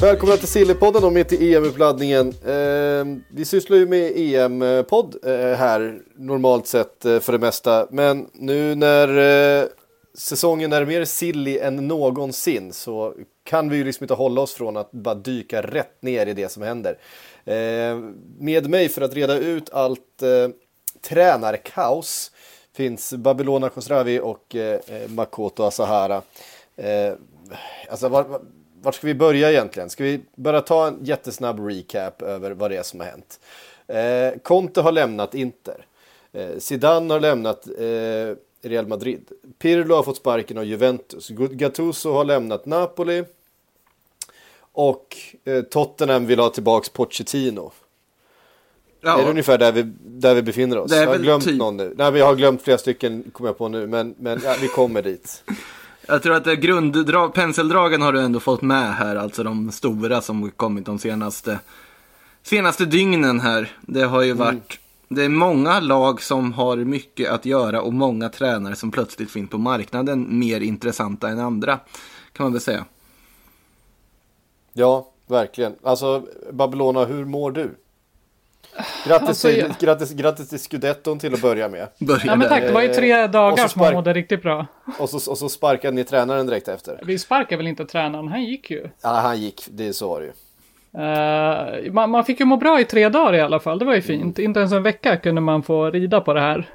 Välkomna till Sillypodden och mitt i EM-uppladdningen. Eh, vi sysslar ju med EM-podd eh, här normalt sett eh, för det mesta. Men nu när eh, säsongen är mer silly än någonsin så kan vi ju liksom inte hålla oss från att bara dyka rätt ner i det som händer. Eh, med mig för att reda ut allt eh, tränarkaos finns Babylona Khosravi och eh, eh, Makoto Asahara. Eh, alltså var, var, vart ska vi börja egentligen? Ska vi bara ta en jättesnabb recap över vad det är som har hänt? Eh, Conte har lämnat Inter. Eh, Zidane har lämnat eh, Real Madrid. Pirlo har fått sparken av Juventus. Gattuso har lämnat Napoli. Och eh, Tottenham vill ha tillbaks Pochettino. Ja, Är det ungefär där vi, där vi befinner oss? Jag har glömt typ- någon nu. Nej, vi har glömt flera stycken, kommer jag på nu. Men, men ja, vi kommer dit. Jag tror att grunddrag, penseldragen har du ändå fått med här, alltså de stora som kommit de senaste, senaste dygnen här. Det har ju varit, det är många lag som har mycket att göra och många tränare som plötsligt finns på marknaden mer intressanta än andra, kan man väl säga. Ja, verkligen. Alltså, Babylona, hur mår du? Grattis, Alltså, till, jag- grattis, grattis till Scudetton till att börja med. Börja Ja men tack, det var ju tre och dagar så som han spark- mådde riktigt bra. Och så, och så sparkade ni tränaren direkt efter. Vi sparkar väl inte tränaren, han gick ju. Ja, han gick. Det är så var det ju. Eh, man, man fick ju må bra i tre dagar i alla fall, det var ju fint. Inte ens en vecka kunde man få rida på det här.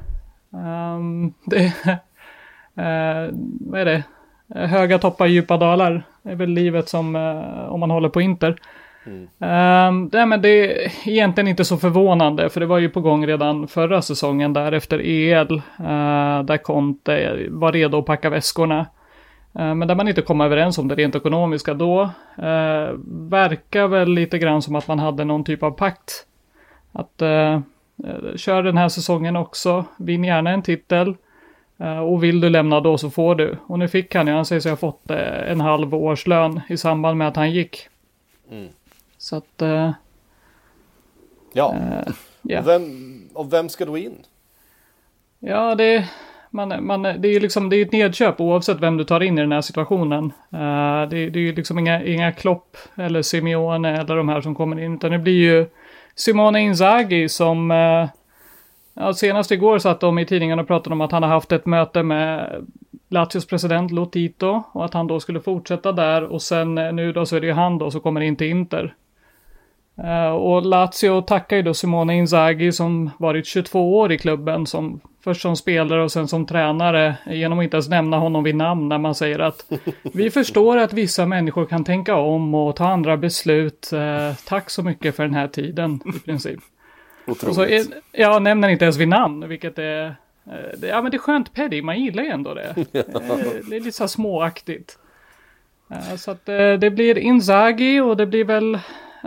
Ehm, det, eh, vad är det? Eh, Höga toppar, djupa dalar. Det är väl livet som eh, om man håller på Inter. Mm. nej, men det är egentligen inte så förvånande för det var ju på gång redan förra säsongen där efter EL. uh, eh, där Conte var redo att packa väskorna. Eh, men där man inte kom överens om det rent ekonomiska då. Eh, verkar väl lite grann som att man hade någon typ av pakt. Att eh, eh, kör den här säsongen också, vinn gärna en titel. Eh, och vill du lämna då så får du. Och nu fick han ju, han säger sig ha fått eh, en halv årslön i samband med att han gick. Mm. Så att, eh, Ja. ja. Och, vem, och vem ska då in? Ja, det, man, man, det är ju liksom, det är ett nedköp oavsett vem du tar in i den här situationen. Eh, det, det är ju liksom inga, inga Klopp eller Simeone eller de här som kommer in, utan det blir ju Simone Inzaghi som eh, ja, senast igår satt de i tidningen och pratade om att han har haft ett möte med Lazios president Lotito och att han då skulle fortsätta där och sen eh, nu då så är det ju han då som kommer in till Inter. Eh, och Lazio tackar ju då Simone Inzaghi som varit 22 år i klubben, som, först som spelare och sen som tränare, genom att inte ens nämna honom vid namn när man säger att vi förstår att vissa människor kan tänka om och ta andra beslut. Eh, tack så mycket för den här tiden i princip. Och så är, ja, nämner inte ens vid namn, vilket är... eh, det- Ja, men det är skönt Paddy, man gillar ju ändå det. Eh, Det är lite så här småaktigt. Eh, Så att eh, det blir Inzaghi och det blir väl,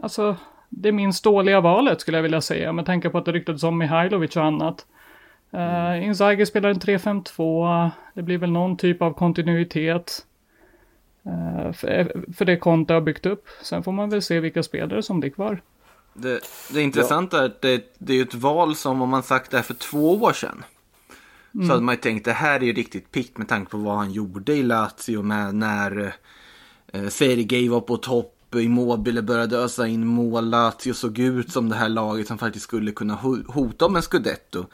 alltså, det minst dåliga valet skulle jag vilja säga, med tanke på att det ryktades om Mihailovic och annat. Uh, Inzaghi spelar en 3-5-2, det blir väl någon typ av kontinuitet. eh, för, för det Conte har byggt upp. Sen får man väl se vilka spelare som blir kvar. Det, det intressanta är att det, det är ju ett val som om man sagt det här för två år sedan. Så hade man ju tänkt det här är ju riktigt pikt med tanke på vad han gjorde i Lazio med när eh, Sergej var på topp, Immobile började ösa in mål, Lazio såg ut som det här laget som faktiskt skulle kunna hota om en scudetto.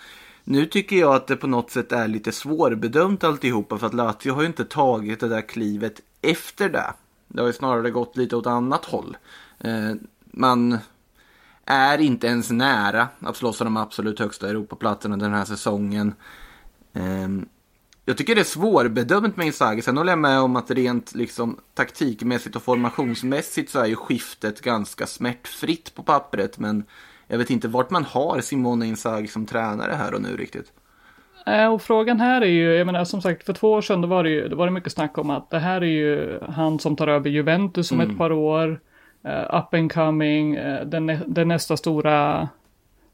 Nu tycker jag att det på något sätt är lite svårbedömt alltihopa för att Lazio har ju inte tagit det där klivet efter det. Det har ju snarare gått lite åt annat håll. Eh, man är inte ens nära att slåss om de absolut högsta Europaplatserna den här säsongen. Ehm, jag tycker det är svårbedömt med Inzaghi. Sen håller jag med om att rent liksom, taktikmässigt och formationsmässigt så är ju skiftet ganska smärtfritt på pappret. Men jag vet inte vart man har Simone Inzaghi som tränare här och nu riktigt. Eh, och frågan här är ju, jag menar som sagt för två år sedan då var det ju, då var det mycket snack om att det här är ju han som tar över Juventus om Mm. ett par år. Uh, up and coming, uh, den, den nästa stora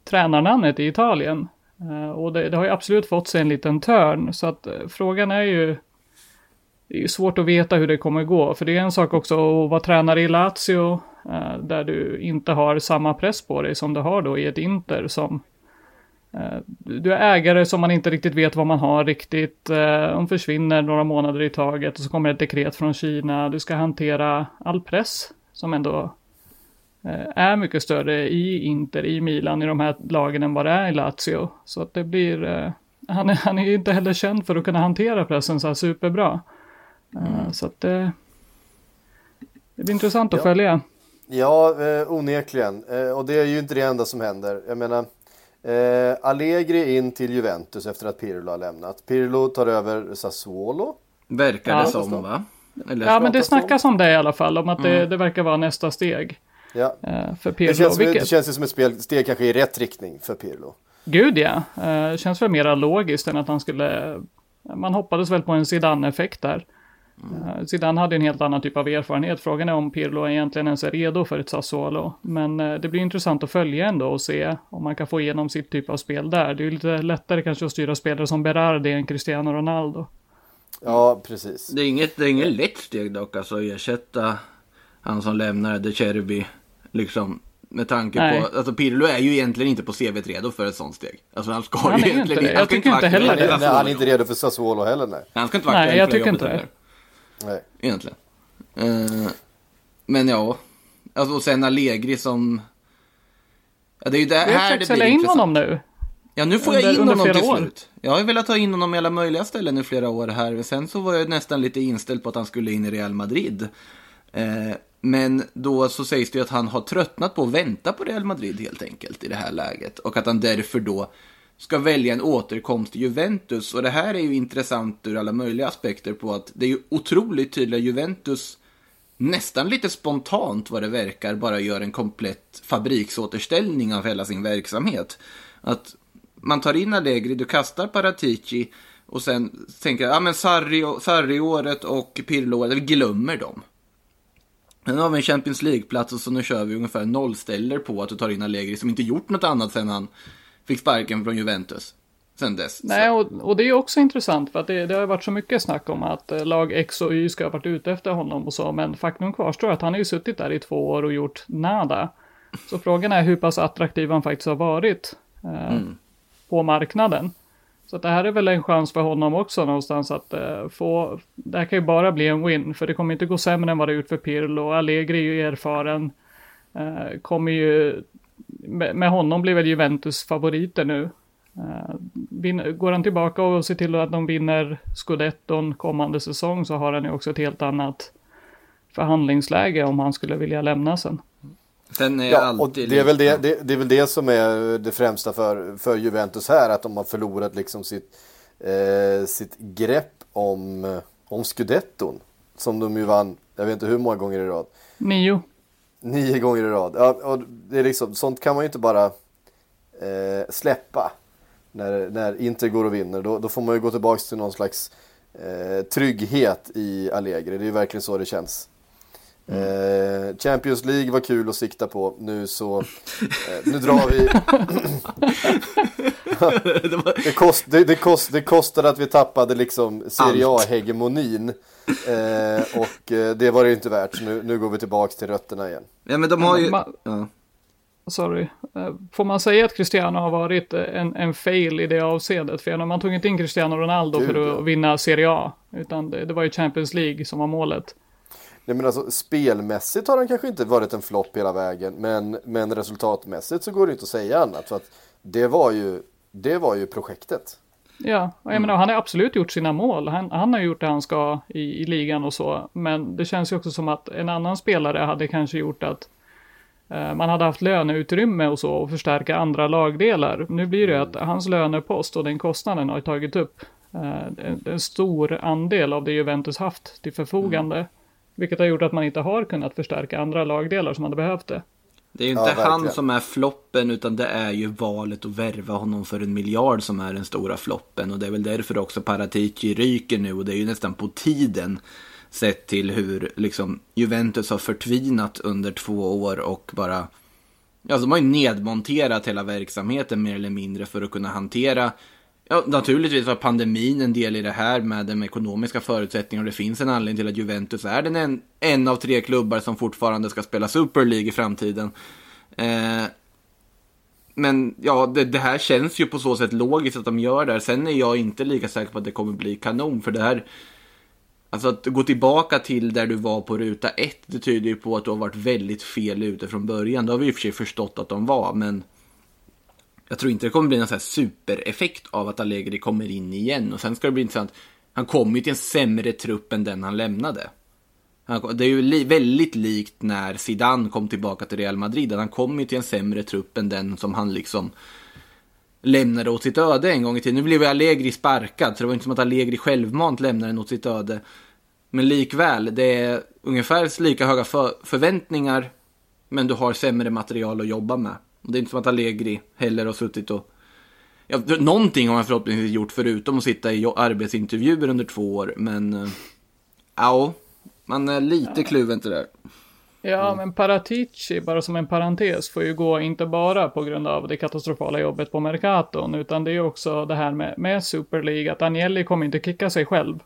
tränarnamnet i Italien. Eh, och det, det har ju absolut fått sig en liten törn. Så att eh, frågan är ju, det är ju svårt att veta hur det kommer gå. För det är en sak också att vara tränare i Lazio, eh, där du inte har samma press på dig som du har då i ett Inter som du är ägare som man inte riktigt vet vad man har riktigt. De försvinner några månader i taget och så kommer ett dekret från Kina. Du ska hantera all press som ändå är mycket större i Inter, i Milan, i de här lagen än vad det är i Lazio. Så att det blir, eh, han är, han är ju inte heller känd för att kunna hantera pressen så här superbra. Eh, Så att det, det blir intressant att Ja. följa. Ja, eh, onekligen. Eh, och det är ju inte det enda som händer. Jag menar, eh, Allegri in till Juventus efter att Pirlo har lämnat. Pirlo tar över Sassuolo. Verkar Ja. det som va? Eller? Ja, men det pratas om. snackas om det i alla fall, om att det, Mm. det verkar vara nästa steg Ja. eh, för Det Pirlo. känns, som, vilket- det känns ju som ett spel, steg kanske i rätt riktning för Pirlo. Gud ja, eh, känns väl mera logiskt än att han skulle... Man hoppades väl på en Zidane-effekt där. Eh, Zidane hade en helt annan typ av erfarenhet. Frågan är om Pirlo egentligen ens är redo för ett Sassuolo. Men det blir intressant att följa ändå och se om man kan få igenom sitt typ av spel där. Det är ju lite lättare kanske att styra spelare som Berardi än Cristiano Ronaldo. Ja, precis. Det är inget, det är inget lätt steg dock alltså att ersätta han som lämnar De Cherby. Liksom med tanke Nej. på, alltså Pirlo är ju egentligen inte på CVt redo för ett sånt steg. Alltså han ska Han ju egentligen inte det. han Jag ska tycker inte heller för det. Nej, han är inte redo för Sassuolo heller, nej. Han ska inte vara Nej, aktuell jag tycker inte det. heller. nej. Egentligen. Eh, men ja. Alltså, och sen Allegri som... Ja, det är ju det här det sälja blir in intressant. honom nu. Ja, nu får Under- jag in honom till år. slut. Jag har ju velat ha in honom i alla möjliga ställen i flera år här. Sen så var jag nästan lite inställd på att han skulle in i Real Madrid. Eh, men då så sägs det ju att han har tröttnat på att vänta på Real Madrid helt enkelt i det här läget. Och att han därför då ska välja en återkomst till Juventus. Och det här är ju intressant ur alla möjliga aspekter på att det är ju otroligt tydligt att Juventus nästan lite spontant vad det verkar bara gör en komplett fabriksåterställning av hela sin verksamhet. Att man tar in Allegri, du kastar Paratici och sen tänker jag, ja men Sarri- Sarri-året och Pirlo-året, vi glömmer dem. Sen har vi en Champions League-plats och så nu kör vi ungefär nollställer på att du tar in Allegri som inte gjort något annat sen han fick sparken från Juventus. Sen dess. Nej, och, och det är också intressant för att det, det har varit så mycket snack om att eh, lag X och Y ska ha varit ute efter honom och så, men faktum kvarstår att han har ju suttit där i två år och gjort nada. Så frågan är hur pass attraktiv han faktiskt har varit eh, på marknaden. Så det här är väl en chans för honom också någonstans att eh, få, det här kan ju bara bli en win, för det kommer inte gå sämre än vad det gjort för Pirlo. Allegri är ju erfaren, eh, kommer ju, med, med honom blir väl Juventus favoriter nu. Eh, vin- går han tillbaka och ser till att de vinner scudetton kommande säsong så har han ju också ett helt annat förhandlingsläge om han skulle vilja lämna sen. Sen är Ja, alltid och det är, väl det, det, det är väl det som är det främsta för, för Juventus här, att de har förlorat liksom sitt, eh, sitt grepp om, om scudetton. Som de ju vann, jag vet inte hur många gånger i rad. Nio. Nio gånger i rad. Ja, och det är liksom, sånt kan man ju inte bara eh, släppa. När, när Inter går och vinner. Då, då får man ju gå tillbaka till någon slags eh, trygghet i Allegri. Det är ju verkligen så det känns. Eh, Champions League var kul att sikta på. Nu så, eh, nu drar vi. det, kost, det, det, kost, det kostade att vi tappade liksom Serie A-hegemonin. Eh, och eh, det var det inte värt. Så nu, nu går vi tillbaka till rötterna igen. Ja men de har ju... Ja. Sorry. Får man säga att Cristiano har varit en, en fail i det avseendet? För man tog inte in Cristiano Ronaldo Gud, för att ja. vinna Serie A. Utan det, det var ju Champions League som var målet. Nej, men alltså, spelmässigt har han kanske inte varit en flopp hela vägen. Men, men resultatmässigt så går det inte att säga annat. För att det var ju det var ju projektet. Ja, och jag menar, han har absolut gjort sina mål. Han, han har gjort det han ska i, i ligan och så. Men det känns ju också som att en annan spelare hade kanske gjort att eh, man hade haft löneutrymme och så och förstärka andra lagdelar. Nu blir det att hans lönepost och den kostnaden har tagit upp eh, en, en stor andel av det Juventus haft till förfogande. Vilket har gjort att man inte har kunnat förstärka andra lagdelar som hade behövt det. Det är ju Ja, inte han verkligen. som är floppen utan det är ju valet att värva honom för en miljard som är den stora floppen. Och det är väl därför också Paratici ryker nu och det är ju nästan på tiden. Sett till hur liksom Juventus har förtvinat under två år och bara... Ja, de har ju nedmonterat hela verksamheten mer eller mindre för att kunna hantera Ja, naturligtvis var pandemin en del i det här med de ekonomiska förutsättningarna. Det finns en anledning till att Juventus är den en, en av tre klubbar som fortfarande ska spela Super League i framtiden. Eh, men ja, det, det här känns ju på så sätt logiskt att de gör det. här. Sen är jag inte lika säker på att det kommer bli kanon. För det här, alltså att gå tillbaka till där du var på ruta ett, det tyder ju på att du har varit väldigt fel ute från början. Det har vi i och för sig förstått att de var, men jag tror inte det kommer bli någon sån här supereffekt av att Allegri kommer in igen. Och sen ska det bli intressant. Han kommer ju till en sämre trupp än den han lämnade. Han, det är ju li, väldigt likt när Zidane kom tillbaka till Real Madrid. att Han kom ju till en sämre trupp än den som han liksom lämnade åt sitt öde en gång i tiden. Nu blev ju Allegri sparkad, så det var inte som att Allegri självmant lämnade den åt sitt öde. Men likväl, det är ungefär lika höga för, förväntningar, men du har sämre material att jobba med. Det är inte som att Allegri heller har suttit och... Ja, någonting har han förhoppningsvis gjort förutom att sitta i arbetsintervjuer under två år, men... eh, Ja, man är lite kluven till det där. Ja, men Paratici, bara som en parentes, får ju gå inte bara på grund av det katastrofala jobbet på Mercaton, utan det är också det här med, med Super League, att Agnelli kommer inte kicka sig själv.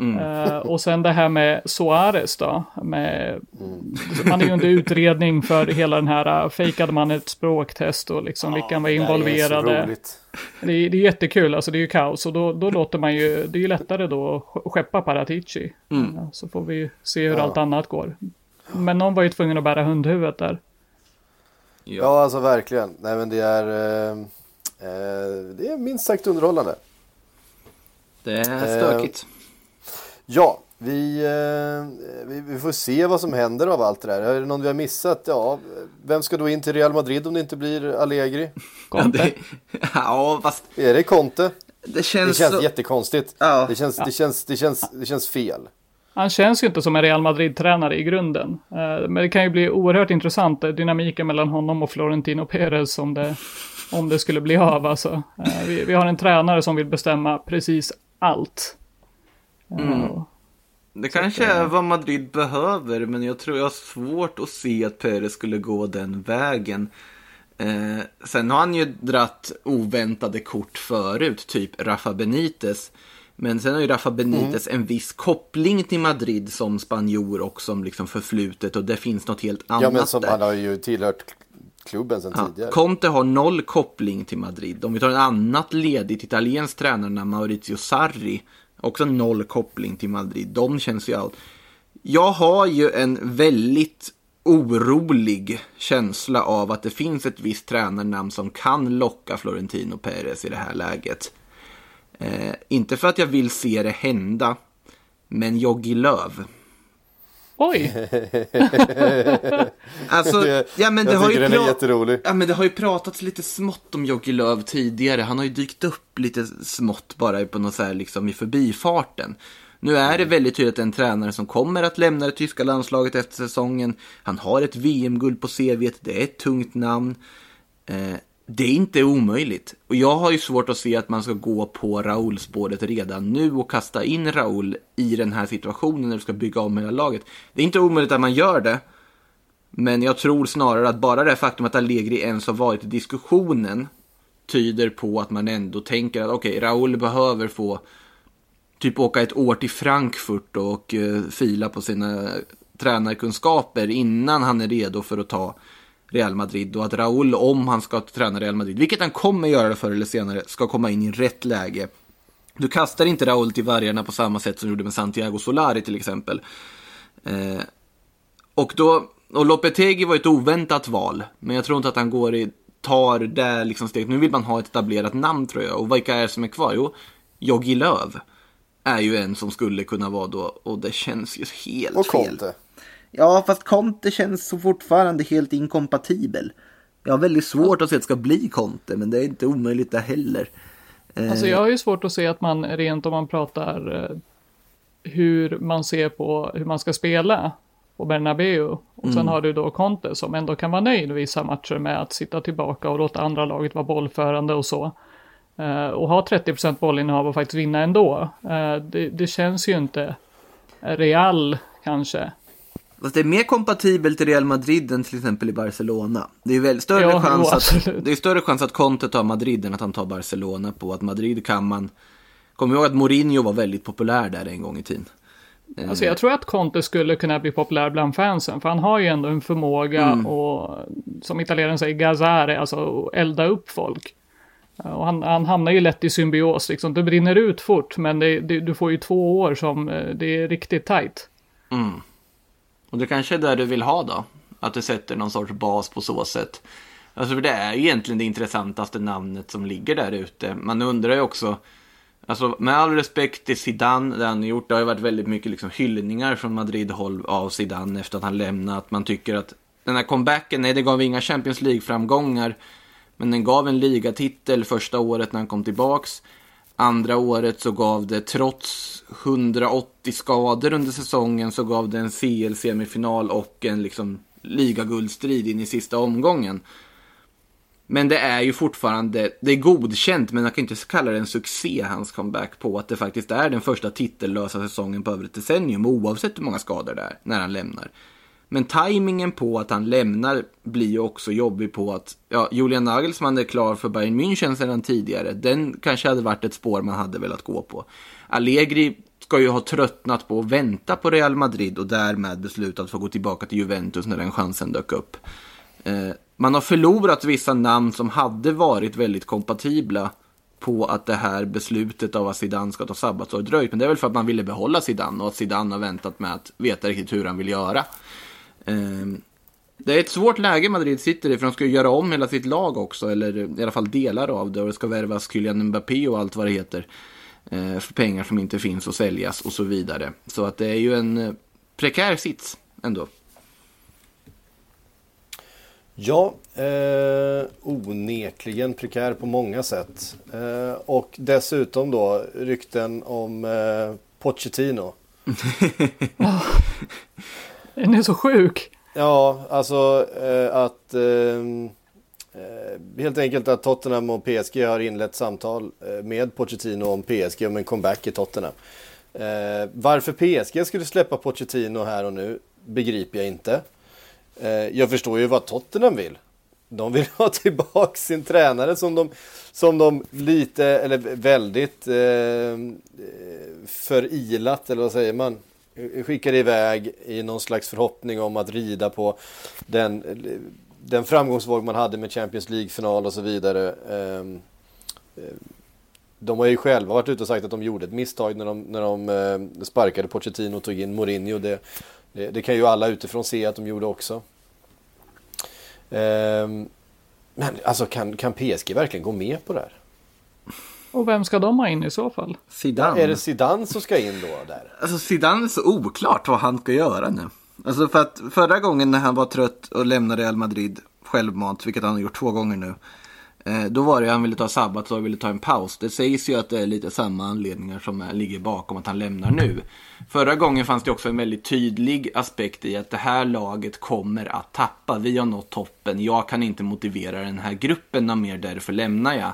Eh, och sen det här med Suarez då, med, man är ju under utredning för hela den här, uh, fejkade man ett språktest och liksom vilka var Det involverade. Det är, det är jättekul, alltså det är ju kaos och då, då låter man ju, det är ju lättare då att sk- skeppa Paratici. Ja, Så får vi ju se hur allt annat går. Men någon var ju tvungen att bära hundhuvudet där. Ja, alltså verkligen. Nej, men det är, eh, eh, det är minst sagt underhållande. Det är stökigt. Ja, vi, eh, vi, vi får se vad som händer av allt det där. Är det någon vi har missat? Ja, vem ska då in till Real Madrid om det inte blir Allegri? Det, ja, fast Är det Conte? det Det känns, känns så... jättekonstigt. Ja. Det, känns, det, känns, det, känns, det känns fel. Han känns ju inte som en Real Madrid-tränare i grunden. Eh, Men det kan ju bli oerhört intressant, eh, dynamiken mellan honom och Florentino Perez om det, om det skulle bli av. Alltså. Vi, vi har en tränare som vill bestämma precis allt. Eh, Det kanske är vad Madrid behöver, men jag tror jag har svårt att se att Perez skulle gå den vägen. Eh, sen har han ju dratt oväntade kort förut, typ Rafa Benitez. Men sen har ju Rafa Benitez en viss koppling till Madrid som spanjor och som liksom förflutet och det finns något helt annat Ja, men som, där. han har ju tillhört klubben sedan Ja, tidigare. Conte har noll koppling till Madrid. Om vi tar en annat ledigt italienskt tränare, Maurizio Sarri, också noll koppling till Madrid. De känns ju allt. Jag har ju en väldigt orolig känsla av att det finns ett visst tränarnamn som kan locka Florentino Perez i det här läget. Eh, inte för att jag vill se det hända, men Jogi Löw. Oj, Alltså, ja men det jag har ju den är jätterolig. Ja men det har ju pratats lite smått om Jogi Löw tidigare. Han har ju dykt upp lite smått bara på något så här liksom i förbifarten. Nu är det väldigt tydligt att det är en tränare som kommer att lämna det tyska landslaget efter säsongen. Han har ett VM-guld på CV, det är ett tungt namn. Eh, det är inte omöjligt. Och jag har ju svårt att se att man ska gå på Raul-spåret redan nu och kasta in Raul i den här situationen när du ska bygga om hela laget. Det är inte omöjligt att man gör det. Men jag tror snarare att bara det faktum att Allegri ens har varit i diskussionen tyder på att man ändå tänker att okej, Raúl behöver få typ åka ett år till Frankfurt och uh, fila på sina tränarkunskaper innan han är redo för att ta Real Madrid och att Raúl, om han ska träna Real Madrid, vilket han kommer göra förr eller senare, ska komma in i rätt läge. Du kastar inte Raúl till vargarna på samma sätt som du gjorde med Santiago Solari till exempel. Eh, och då, och Lopetegi var ett oväntat val, men jag tror inte att han går i tar det liksom steget. Nu vill man ha ett etablerat namn tror jag. Och vilka är det som är kvar? Jo, Jogi Löv är ju en som skulle kunna vara då. Och det känns ju helt Och fel. Conte. Ja, fast Conte känns så fortfarande helt inkompatibel. Jag har väldigt svårt att se att det ska bli Conte, men det är inte omöjligt det heller. Eh, Alltså jag har ju svårt att se att man rent om man pratar eh, hur man ser på hur man ska spela på Bernabeu. Och sen har du då Conte som ändå kan vara nöjd vissa matcher med att sitta tillbaka och låta andra laget vara bollförande och så. Eh, och ha 30% bollinnehav och faktiskt vinna ändå. Det, det känns ju inte real kanske. Fast det är mer kompatibelt i Real Madrid än till exempel i Barcelona. Det är väl större, Ja, chans att, det är större chans att Conte tar Madrid än att han tar Barcelona på att Madrid kan man... Kom ihåg att Mourinho var väldigt populär där en gång i tiden. Eh, Alltså jag tror att Conte skulle kunna bli populär bland fansen, för han har ju ändå en förmåga Mm. och som italienaren säger, gazare, alltså att elda upp folk. Och han, han hamnar ju lätt i symbios, liksom. det brinner ut fort, men det, det, du får ju två år som eh, det är riktigt tajt. Mm. Och det kanske är där du vill ha då? Att du sätter någon sorts bas på så sätt. Alltså för det är ju egentligen det intressantaste namnet som ligger där ute. Man undrar ju också, alltså med all respekt till Zidane, det han har gjort, det har ju varit väldigt mycket liksom hyllningar från Madrid-håll av Zidane efter att han lämnat. Man tycker att den här comebacken, nej det gav inga Champions League-framgångar. Men den gav en ligatitel första året när han kom tillbaks. Andra året så gav det, trots 180 skador under säsongen, så gav det en CL-semifinal och en liksom ligaguldstrid in i sista omgången. Men det är ju fortfarande, det är godkänt, men man kan inte kalla det en succé, hans comeback, på att det faktiskt är den första titellösa säsongen på över ett decennium, oavsett hur många skador det är, när han lämnar. Men tajmingen på att han lämnar blir ju också jobbig på att ja, Julian Nagelsmann är klar för Bayern München sedan tidigare. Den kanske hade varit ett spår man hade velat gå på. Allegri ska ju ha tröttnat på att vänta på Real Madrid och därmed beslutat för att gå tillbaka till Juventus när den chansen dök upp. Eh, man har förlorat vissa namn som hade varit väldigt kompatibla på att det här beslutet av att Zidane ska ta sabbatsår dröjt. Men det är väl för att man ville behålla Zidane och att Zidane har väntat med att veta riktigt hur han vill göra. Ehm, Det är ett svårt läge Madrid sitter i för de ska ju göra om hela sitt lag också, eller i alla fall delar av det. Och det ska värvas Kylian Mbappé och allt vad det heter. eh, För pengar som inte finns att säljas och så vidare. Så att det är ju en eh, prekär sits ändå. Ja, eh, onekligen prekär på många sätt. Eh, och dessutom då rykten om eh, Pochettino. Den är så sjuk. Ja, alltså eh, att eh, eh helt enkelt att Tottenham och PSG har inlett samtal eh, med Pochettino om PSG om en comeback i Tottenham. Eh, varför PSG skulle släppa Pochettino här och nu begriper jag inte. Eh, jag förstår ju vad Tottenham vill. De vill ha tillbaka sin tränare som de, som de lite, eller väldigt eh, eh, förilat, eller vad säger man? Skickar iväg i någon slags förhoppning om att rida på den, den framgångsvåg man hade med Champions League-final och så vidare. Ehm, eh, de har ju själva varit ute och sagt att de gjorde ett misstag när de, när de eh, sparkade Pochettino och tog in Mourinho. Det, det, det kan ju alla utifrån se att de gjorde också. Ehm, men alltså kan, kan PSG verkligen gå med på det här? Och vem ska de ha in i så fall? Zidane. Är det Zidane som ska in då där? Alltså Zidane är så oklart vad han ska göra nu. Alltså för att förra gången när han var trött och lämnade Real Madrid självmant, vilket han har gjort två gånger nu. Eh, då var det att han ville ta sabbat och ville ta en paus. Det sägs ju att det är lite samma anledningar som ligger bakom att han lämnar nu. Förra gången fanns det också en väldigt tydlig aspekt i att det här laget kommer att tappa. Vi har nått toppen. Jag kan inte motivera den här gruppen något mer, därför lämnar jag.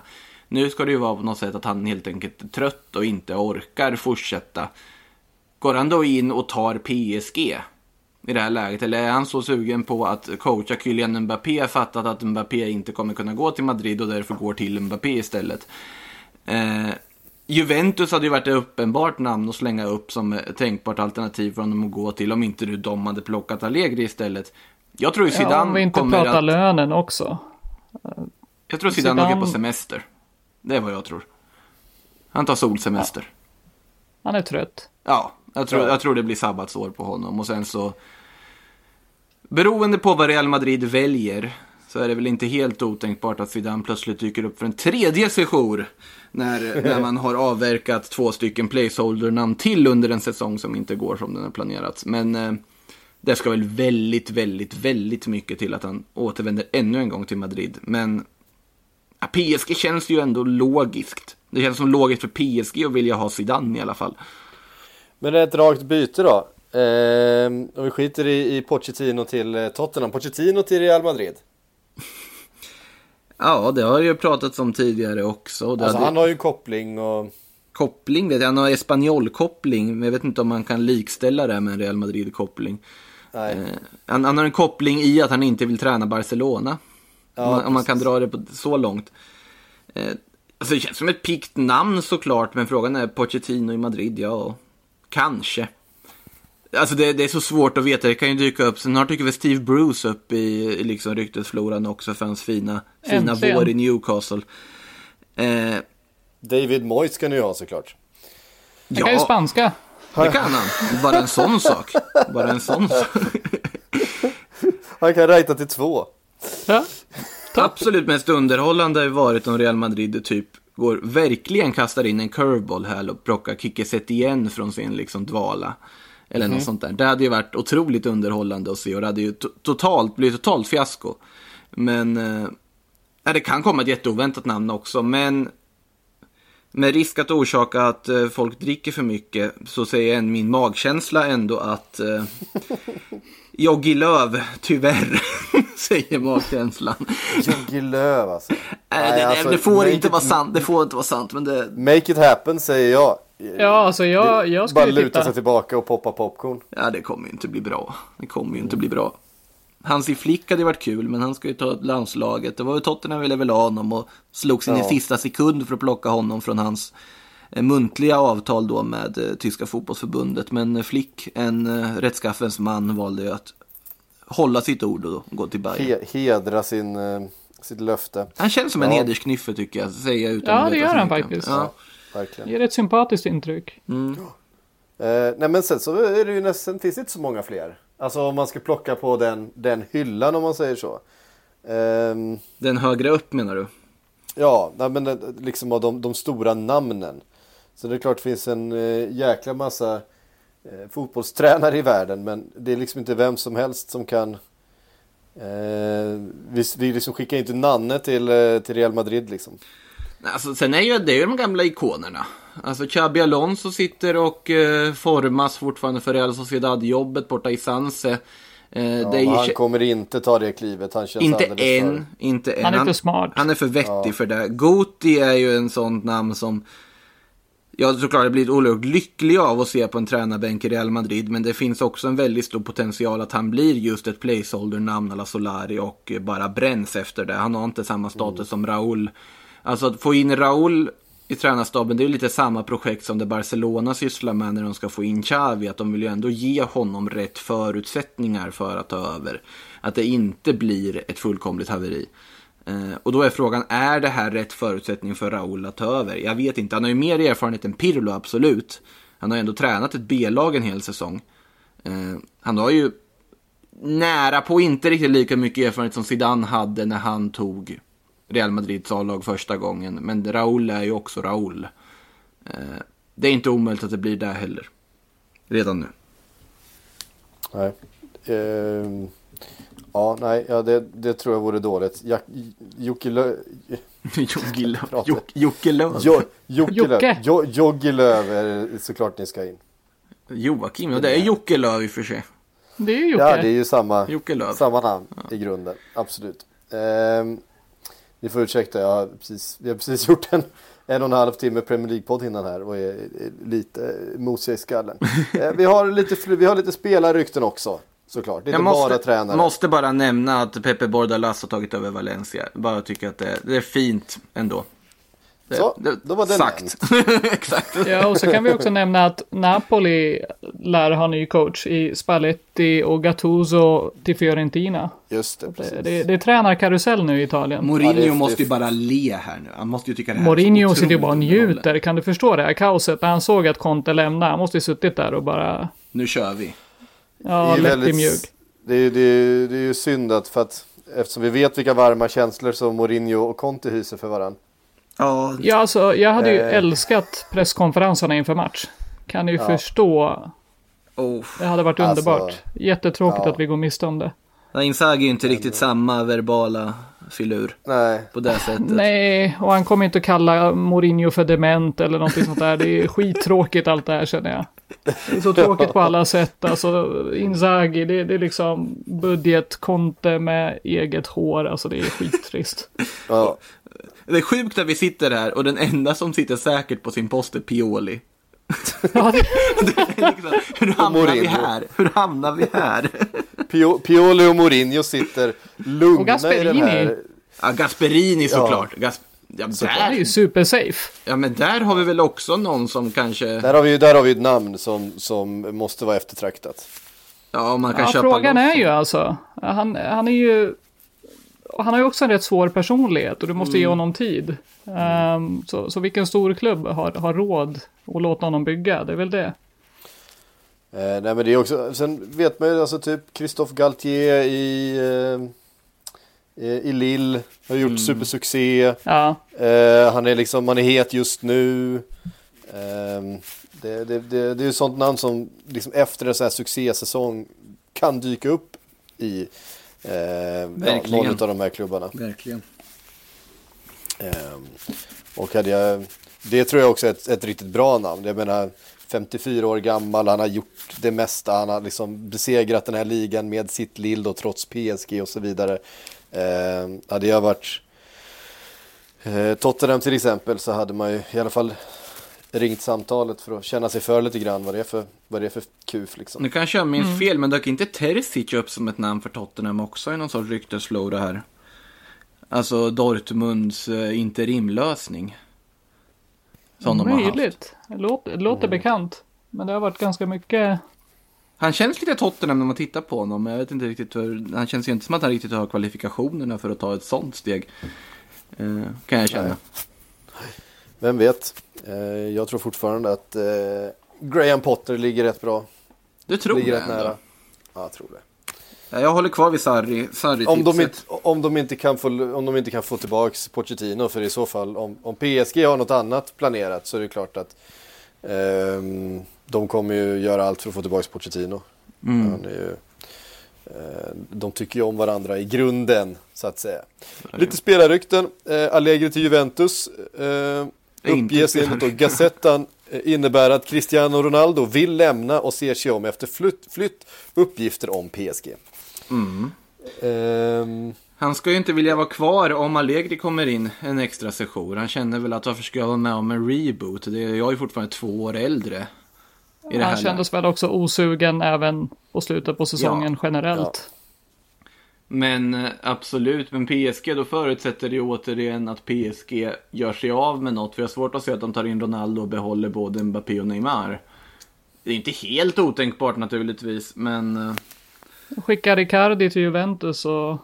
Nu ska det ju vara på något sätt att han helt enkelt är trött och inte orkar fortsätta. Går han då in och tar PSG i det här läget? Eller är han så sugen på att coacha Kylian Mbappé, fattat att Mbappé inte kommer kunna gå till Madrid och därför går till Mbappé istället? Eh, Juventus hade ju varit ett uppenbart namn att slänga upp som tänkbart alternativ för honom att gå till om inte du de hade plockat Allegri istället. Jag tror ju Zidane Ja, om vi inte pratar att... lönen också. Jag tror Zidane, Zidane- åker på semester. Det är vad jag tror. Han tar solsemester. Han är trött. Ja, jag tror, jag tror det blir sabbatsår på honom. Och sen så... Beroende på vad Real Madrid väljer så är det väl inte helt otänkbart att Zidane plötsligt dyker upp för en tredje sejour. När, när man har avverkat två stycken placeholder-namn till under en säsong som inte går som den har planerats. Men eh, det ska väl väldigt, väldigt, väldigt mycket till att han återvänder ännu en gång till Madrid. Men ja, PSG känns ju ändå logiskt. Det känns som logiskt för PSG att vilja ha Zidane i alla fall. Men det är ett rakt byte då. Eh, om vi skiter i, i Pochettino till eh, Tottenham. Pochettino till Real Madrid. Ja, det har ju pratats om tidigare också. Alltså hade- han har ju koppling och... Koppling vet jag, han har Espanyol-koppling, men jag vet inte om man kan likställa det med en Real Madrid-koppling. Nej. Eh, han, han har en koppling i att han inte vill träna Barcelona. Ja, om, man, om man kan dra det på, så långt. Eh, alltså det känns som ett pikt namn såklart, men frågan är Pochettino i Madrid, ja, kanske. Alltså det, det är så svårt att veta, det kan ju dyka upp. Snart dyker väl Steve Bruce upp i, i liksom ryktesfloran också för hans fina, fina Äntligen. vår i Newcastle. Eh, David Moyes ska ni ju ha såklart. Han kan ju spanska. Det kan han. Bara en sån sak. Bara en sån sak. Han kan räkna till två. Ja. Absolut mest underhållande har varit om Real Madrid typ går verkligen kastar in en curveball här och plockar Kike igen från sin liksom dvala. Eller något sånt där. Det hade ju varit otroligt underhållande att se och det hade ju to- totalt blivit totalt fiasko. Men eh, det kan komma ett jätteoväntat namn också. Men med risk att orsaka att eh, folk dricker för mycket så säger en min magkänsla ändå att eh, Joggi Löv, tyvärr, säger magkänslan. Joggi Löw alltså. Nej, det, alltså, det får inte it- vara sant, det får inte vara sant, men det... Make it happen säger jag. Ja, alltså jag, jag Bara skulle luta titta. sig tillbaka och poppa popcorn. Ja, det kommer ju inte bli bra. Det kommer ju inte bli bra. Hansi Flick hade varit kul, men han ska ju ta landslaget. Det var ju Tottenham ville väl ha honom och slogs in Ja. i sista sekund för att plocka honom från hans muntliga avtal då med eh, tyska fotbollsförbundet. Men eh, Flick, en eh, rättskaffens man, valde ju att hålla sitt ord och gå till Bayern. He hedra sin, eh, sitt löfte. Han känns som en Ja. hedersknyffe tycker jag, säger jag utan Ja, att det gör han faktiskt. Ja. Verkligen. Ger ett sympatiskt intryck. Eh, nej men sen så är det ju nästan, finns det inte så många fler. Alltså om man ska plocka på den, den hyllan om man säger så. Ehm, Den högre upp menar du? ja, nej, men eh, liksom av de, de stora namnen. Så det är klart det finns en eh, jäkla massa eh, fotbollstränare i världen. Men det är liksom inte vem som helst som kan eh, vi, vi liksom skickar inte Nanne till, eh, till Real Madrid liksom. Alltså, sen är ju det är ju de gamla ikonerna. Alltså Xabi Alonso sitter och eh, formas fortfarande för Real Sociedad-jobbet borta i Sanse. Eh, Ja, ju han kommer inte ta det klivet. Han känns inte alldeles för... än, inte än. Han är för smart. Han är för vettig för det. Guti är ju en sånt namn som jag såklart blivit oerhört lycklig av att se på en tränarbänk i Real Madrid. Men det finns också en väldigt stor potential att han blir just ett placeholder-namn alla Solari och eh, bara bränns efter det. Han har inte samma status som Raúl. Alltså att få in Raúl i tränarstaben, det är lite samma projekt som det Barcelona sysslar med när de ska få in Xavi. Att de vill ju ändå ge honom rätt förutsättningar för att ta över. Att det inte blir ett fullkomligt haveri. Eh, och då är frågan, är det här rätt förutsättning för Raúl att ta över? Jag vet inte, han har ju mer erfarenhet än Pirlo, absolut. Han har ju ändå tränat ett B-lag en hel säsong. Eh, han har ju nära på inte riktigt lika mycket erfarenhet som Zidane hade när han tog Real Madrids A-lag första gången. Men Raúl är ju också Raúl. Eh, det är inte omöjligt att det blir det heller. Redan nu. Nej. Uh ja, nej, ja, det, det tror jag vore dåligt. Jack, Jocke Lö... Jocke. Jock- Jocke Löw är såklart ni ska in. Joakim, ja det är Jocke Löw i och för sig. Det är ju Jocke. Ja, det är ju samma, samma namn i grunden. Absolut. Ehm, ni får ursäkta, jag har precis, vi har precis gjort en en och en halv timme Premier League-podd innan här och är, är lite mosiga i skallen. Eh, vi, har lite, vi har lite spelarrykten också, såklart. Det är Jag inte måste, bara tränare. måste bara nämna att Pepe Bordalas har tagit över Valencia. Bara tycker att det, det är fint ändå. Det, Så, det, då var den sagt. Exakt. Ja, och så kan vi också nämna att Napoli lär ha ny coach i Spalletti och Gattuso till Fiorentina. Just det, precis. Det, det, det är tränarkarusell nu i Italien. Mourinho Ja, det måste det ju bara le här nu. Han måste ju tycka det här Mourinho sitter ju bara och njuter. Kan du förstå det här kaoset? När han såg att Conte lämnade. Han måste ju suttit där och bara... Nu kör vi. Ja, Det är lätt mjugg. Det är, det, är, det är ju synd att för att eftersom vi vet vilka varma känslor som Mourinho och Conte hyser för varandra. Ja, Ja, alltså jag hade ju Eh. älskat presskonferenserna inför match. Kan ni ju Ja. förstå. Oh. Det hade varit Alltså, underbart. Jättetråkigt ja. att vi går miste om det. Inzaghi är ju inte riktigt samma verbala filur Nej, på det sättet. Nej, och han kommer inte att kalla Mourinho för dement eller någonting sånt där. Det är skittråkigt allt det här känner jag. Det är så tråkigt på alla sätt. Alltså Inzaghi, det, det är liksom budgetkonte med eget hår. Alltså det är skittrist. ja. Det är sjukt att vi sitter här och den enda som sitter säkert på sin post är Pioli. Ja, det, liksom, hur hamnar vi här? Hur hamnar vi här? Pio, Pioli och Mourinho sitter Och lugna i Gasperini. den här... Ja, Gasperini såklart. Gas... Ja, det är ju där... supersafe. ja, men där har vi väl också någon som kanske... Där har vi ju där har vi ett namn som, som måste vara eftertraktat. Ja, man kan Ja, köpa frågan loss. är ju alltså. Han, han är ju... Han har ju också en rätt svår personlighet och du måste Mm. ge honom tid. Ehm, så, så vilken stor klubb har, har råd att låta honom bygga? Det är väl det. Eh, nej men det är också, sen vet man ju alltså typ Christophe Galtier i, eh, i Lille har gjort supersuccé. Ja, Eh, han är liksom, man är het just nu. Ehm, det, det, det, det är ju sånt namn som liksom efter en sån här succésäsong kan dyka upp i eh, ja, någon av de här klubbarna. Verkligen. Ehm, och hade jag, det tror jag också är ett, ett riktigt bra namn. Jag menar 54 år gammal, han har gjort det mesta. Han har liksom besegrat den här ligan med sitt lill då, trots PSG och så vidare. Ehm, hade jag varit eh, Tottenham till exempel så hade man ju i alla fall ringt samtalet för att känna sig för lite grann vad det är för, vad det är för kuf liksom. Nu kanske jag minns fel, men dök inte Terzic upp som ett namn för Tottenham också i någon sorts ryktesflora här? Alltså Dortmunds eh, interimlösning. Som de har haft. möjligt. Det låter, det låter bekant. Men det har varit ganska mycket... Han känns lite Tottenham när man tittar på honom. men Jag vet inte riktigt hur, han känns ju inte som att han riktigt har kvalifikationerna för att ta ett sånt steg. Eh, kan jag känna. Nej. Vem vet? Eh, jag tror fortfarande att eh, Graham Potter ligger rätt bra. Du tror ligger det rätt ändå? nära. Ja, jag tror det. Ja, Jag håller kvar vid Sarri, Sarri Om de, inte, om, de inte kan få, om de inte kan få tillbaks Pochettino, för i så fall om, om PSG har något annat planerat så är det klart att ehm, de kommer ju göra allt för att få tillbaks Pochettino. Mm. Han är ju, eh, de tycker ju om varandra i grunden, så att säga. Lite spelarrykten. Eh, Allegri till Juventus. Eh, uppges enligt. Gazettan innebär att Cristiano Ronaldo vill lämna och ser sig om efter flytt, flytt uppgifter om PSG. Mm. Ehm, Han ska ju inte vilja vara kvar om Allegri kommer in en extra session. Han känner väl att varför ska jag vara med om en reboot? Det är, jag är fortfarande två år äldre. I det Han här kändes väl också osugen även på slutet på säsongen Ja. generellt. Men eh, absolut, men PSG då förutsätter det ju återigen att PSG gör sig av med något. För jag har svårt att se att de tar in Ronaldo och behåller både Mbappé och Neymar. Det är inte helt otänkbart naturligtvis, men eh, Skickar Icardi till Juventus och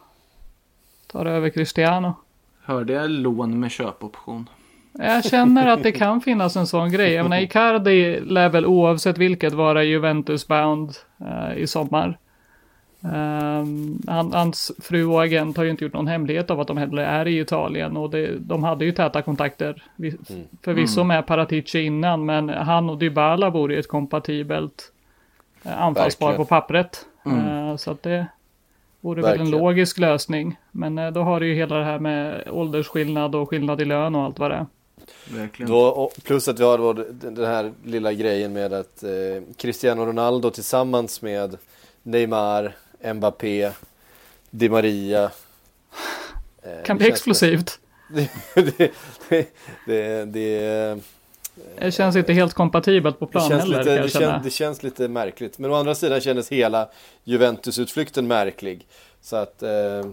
tar över Cristiano. hörde jag lån med köpoption? Jag känner att det kan finnas en sån grej. Jag menar, Icardi lär väl oavsett vilket vara Juventus-bound eh, i sommar. Ehm, han, hans fru och agent har ju inte gjort någon hemlighet av att de heller är i Italien och det, de hade ju täta kontakter. Vi, Förvisso med Paratici innan, men han och Dybala vore ju ett kompatibelt eh, anfallspar på pappret. Mm. Eh, så att det vore väl en logisk lösning. Men då har du ju hela det här med åldersskillnad och skillnad i lön och allt vad det är. Verkligen. Då, och plus att vi har då den här lilla grejen med att eh, Cristiano Ronaldo tillsammans med Neymar, Mbappé, Di Maria. eh, Kan det bli explosivt. Det, det, det, det, Det känns inte helt kompatibelt på det, plan känns heller lite, det, känns, det känns lite märkligt. Men å andra sidan kändes hela Juventus-utflykten märklig. Så att eh,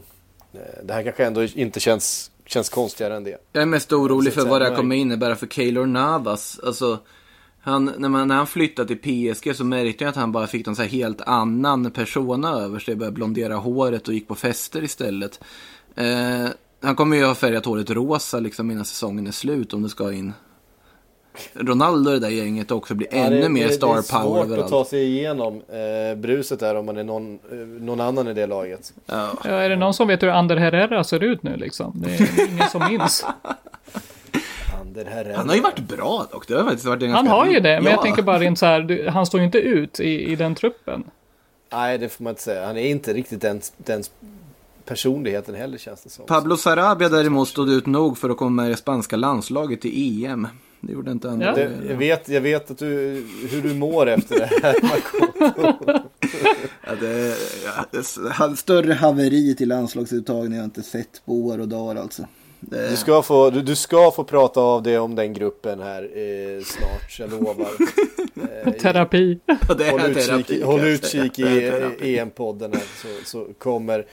det här kanske ändå inte känns, känns konstigare än det. Jag är mest orolig för vad det här kommer innebära för Keylor Navas. Alltså, han, när, man, när han flyttade till PSG så märkte jag att han bara fick så här helt annan persona över sig. Började blondera håret och gick på fester istället. Eh, han kommer ju ha färgat håret rosa liksom innan säsongen är slut om det ska in Ronaldo i det där gänget också blir Ja, ännu det, mer det, star det är power svårt att överallt. ta sig igenom eh, bruset där om man är någon, eh, någon annan i det laget. Ja. Ja, är det någon som vet hur Ander Herrera ser ut nu liksom? Det är ingen som minns. Han har ju varit bra dock. Det har faktiskt varit en Han ganska- har ju det, men Ja. jag tänker bara rent så här, du- han står ju inte ut i, i den truppen. Nej, det får man inte säga. Han är inte riktigt den, den personligheten heller känns det som. Pablo Sarabia däremot stod ut nog för att komma med i det spanska landslaget i EM. Det gjorde inte han. Ja. Det, jag, vet, jag vet att du, hur du mår efter det här. Ja, det, ja, Större haveri till landslagsuttagning har jag inte sett på år och dagar alltså. Det, Du ska, få, du, du ska få prata av det om den gruppen här eh, snart, jag lovar. Eh, Terapi. håll utkik, terapi, håll utkik i terapi. EM-podden här så, så kommer